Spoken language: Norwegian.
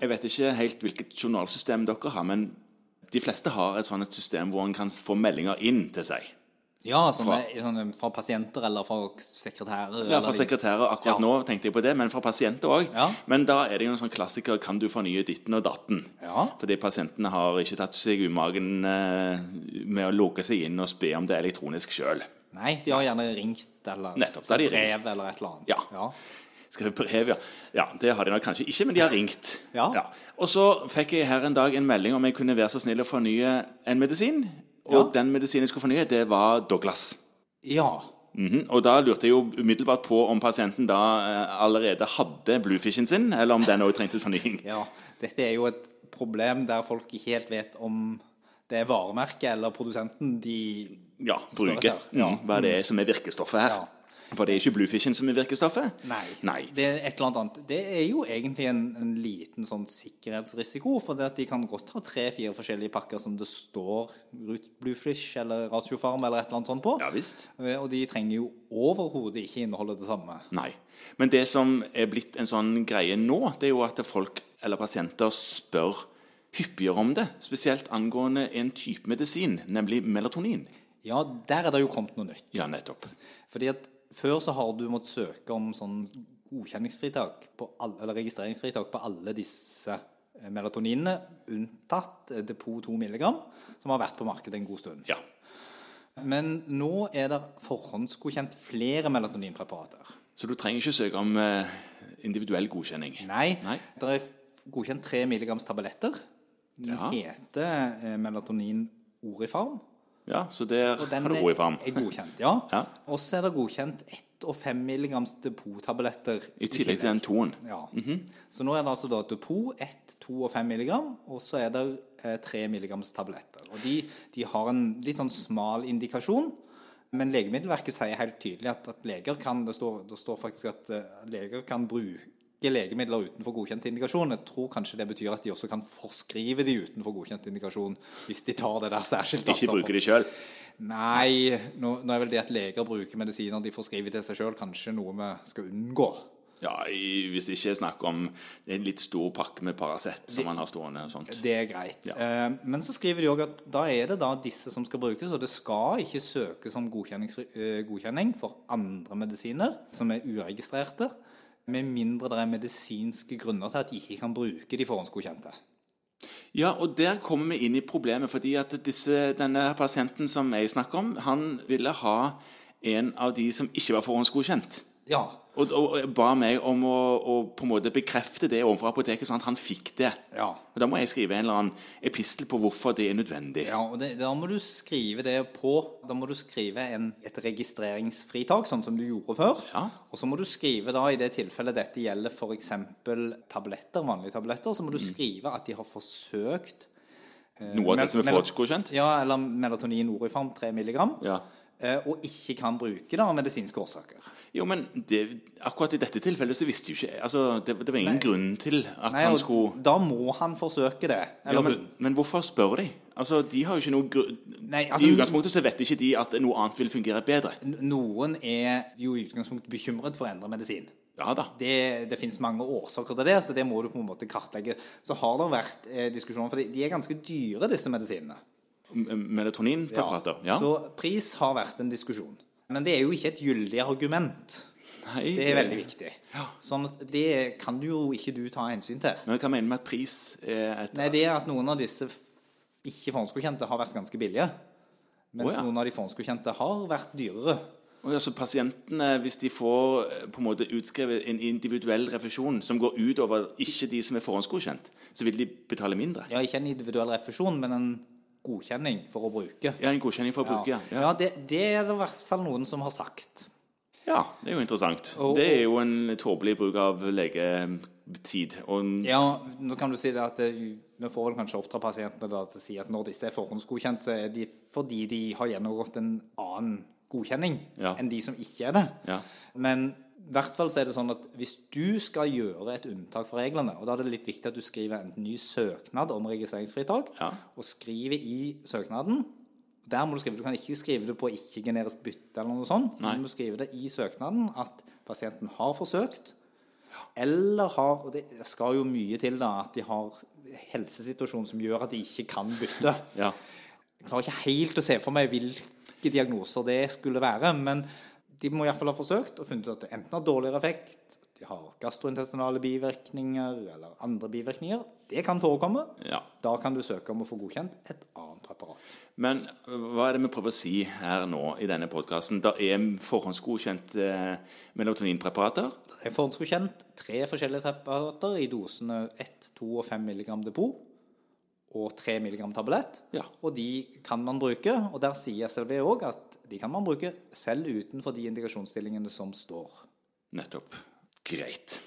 Jeg vet ikke helt hvilket journalsystem dere har, men de fleste har et sånt et system hvor en kan få meldinger inn til seg. Ja, sånne, sånne fra pasienter eller fra sekretærer. Ja, fra sekretærer akkurat Ja. nå tenkte jeg på det, men fra pasienter òg. Ja. Men da er det jo en sånn klassiker Kan du fornye ditten og datten? Ja. Fordi pasientene har ikke tatt seg umaken eh, med å lukke seg inn og spe om det elektronisk sjøl. Nei, de har gjerne ringt eller Nettopp, da har de brev ringt. eller et eller annet. Ja. Ja. Skrevet brev, ja. ja. Det har de nok kanskje ikke, men de har ringt. Ja. Og så fikk jeg her en dag en melding om jeg kunne være så snill å fornye en medisin. Og Ja. den medisinen jeg skulle fornye, det var Douglas. Ja. Mhm, Og da lurte jeg jo umiddelbart på om pasienten da eh, allerede hadde bluefishen sin, eller om den òg trengte fornying. ja. Dette er jo et problem der folk ikke helt vet om det er varemerket eller produsenten de Ja, bruker. Ja. Mm, hva det er som er virkestoffet her. Ja. For det er ikke bluefishen som er virkestoffet. Nei. Nei. Det er et eller annet. Det er jo egentlig en, en liten sånn sikkerhetsrisiko, for det at de kan godt ha tre-fire forskjellige pakker som det står Root Bluefish eller Ratiofarm eller et eller annet sånt på. Ja visst. Eh, Og de trenger jo overhodet ikke inneholde det samme. Nei. Men det som er blitt en sånn greie nå, det er jo at folk eller pasienter spør hyppigere om det. Spesielt angående en type medisin, nemlig melatonin. Ja, der er det jo kommet noe nytt. Ja, nettopp. Fordi at før så har du måttet søke om sånn godkjenningsfritak på alle, eller registreringsfritak på alle disse eh, melatoninene, unntatt eh, Depot 2 mg, som har vært på markedet en god stund. Ja. Men nå er det forhåndsgodkjent flere melatoninpreparater. Så du trenger ikke søke om eh, individuell godkjenning. Nei, Nei. det er godkjent 3 mg tabletter. Den Ja. heter melatonin Orifarm. Ja, så der har du ro fram. er godkjent, ja. Ja. Og så er det godkjent 1 og 5 mg depottabletter. I tillegg til den toen. Ja. Så nå er det altså da depot 1, 2 og 5 mg, og så er det eh, 3 mg tabletter. Og de, de har en litt sånn smal indikasjon, men Legemiddelverket sier helt tydelig at, at leger kan det står, det står faktisk at eh, leger kan bruke legemidler utenfor godkjent indikasjon. Jeg tror kanskje det betyr at de også kan forskrive de utenfor godkjent indikasjon hvis de tar det der særskilt. Ikke altså. bruke de sjøl. Nei, nå, nå er vel det at leger bruker medisiner de forskriver til seg sjøl, kanskje noe vi skal unngå. Ja, i, hvis ikke jeg snakker om en litt stor pakke med Paracet som man har stående og sånt. Det er greit. Ja. Eh, men så skriver de òg at da er det da disse som skal brukes, og det skal ikke søkes om eh, godkjenning for andre medisiner som er uregistrerte, med mindre det er medisinske grunner til at de ikke kan bruke de forhåndsgodkjente. Ja, og der kommer vi inn i problemet, fordi at disse, denne pasienten som jeg snakker om, han ville ha en av de som ikke var forhåndsgodkjent. Ja. Og, og, og ba meg om å, å på en måte bekrefte det overfor apoteket, sånn at han fikk det. Ja. Og Da må jeg skrive en eller annen epistel på hvorfor det er nødvendig. Ja, og det, Da må du skrive det på Da må du skrive en, et registreringsfritak, sånn som du gjorde før. Ja. Og så må du skrive da, i det tilfellet dette gjelder f.eks. tabletter, vanlige tabletter, så må du skrive at de har forsøkt Noe av det som er forhåndsgodkjent. Ja, eller melatonin orifarm 3 milligram. Ja. Eh, Og ikke kan bruke det av medisinske årsaker. Jo, men det, akkurat i dette tilfellet så visste jo ikke altså, det, det var ingen grunn til at Nei, han skulle Da må han forsøke det. ja, men, hun. men hvorfor spør de? Altså, De har jo ikke noe grunn Nei, altså- I utgangspunktet så vet ikke de at noe annet vil fungere bedre. Noen er jo i utgangspunktet bekymret for å endre medisin. Ja da. Det, det finnes mange årsaker til det, så det må du på en måte kartlegge. Så har det vært eh, diskusjoner, for de, de er ganske dyre, disse medisinene. Melatoninpreparater. Ja. Så pris har vært en diskusjon. Men det er jo ikke et gyldig argument. Nei, Det er veldig viktig. Sånn at det kan jo ikke du ta hensyn til. Men hva mener du med at pris er et Nei, det er at noen av disse ikke forhåndsgodkjente har vært ganske billige. Mens oh, ja. noen av de forhåndsgodkjente har vært dyrere. Og så Pasientene, hvis de får eh, på en måte utskrevet en individuell refusjon som går utover ikke de som er forhåndsgodkjent, så vil de betale mindre? Ja, ikke en individuell refusjon, men en godkjenning for å bruke. Ja, en godkjenning for å bruke, ja. ja det, det er det i hvert fall noen som har sagt. Ja, det er jo interessant. Og- Det er jo en tåpelig bruk av legetid. Og Ja, nå kan du si det at det, vi får vel kanskje oppdra pasientene da til å si at når disse er forhåndsgodkjent, så er de fordi de har gjennomgått en annen godkjenning Ja. enn de som ikke er det. Ja. Men i hvert fall så er det sånn at hvis du skal gjøre et unntak fra reglene, og da er det litt viktig at du skriver en ny søknad om registreringsfritak, Ja. og skriver i søknaden der må Du skrive, du kan ikke skrive det på ikke-generisk bytte, eller noe sånt. Nei. Du må skrive det i søknaden at pasienten har forsøkt, Eller har Og det skal jo mye til, da, at de har helsesituasjon som gjør at de ikke kan bytte. Ja. Jeg klarer ikke helt å se for meg hvilke diagnoser det skulle være, men de må iallfall ha forsøkt og funnet at det enten har dårligere effekt, de har gastrointestinale bivirkninger eller andre bivirkninger. Det kan forekomme. Ja. Da kan du søke om å få godkjent et annet preparat. Men hva er det vi prøver å si her nå i denne podkasten? Det er forhåndsgodkjente eh, melatoninpreparater. Det er forhåndsgodkjent tre forskjellige preparater i dosene 1, 2 og 5 mg depot og 3 mg tablett. Ja. Og de kan man bruke, og der sier SLV òg at de kan man bruke selv utenfor de indikasjonsstillingene som står. Nettopp. Greit.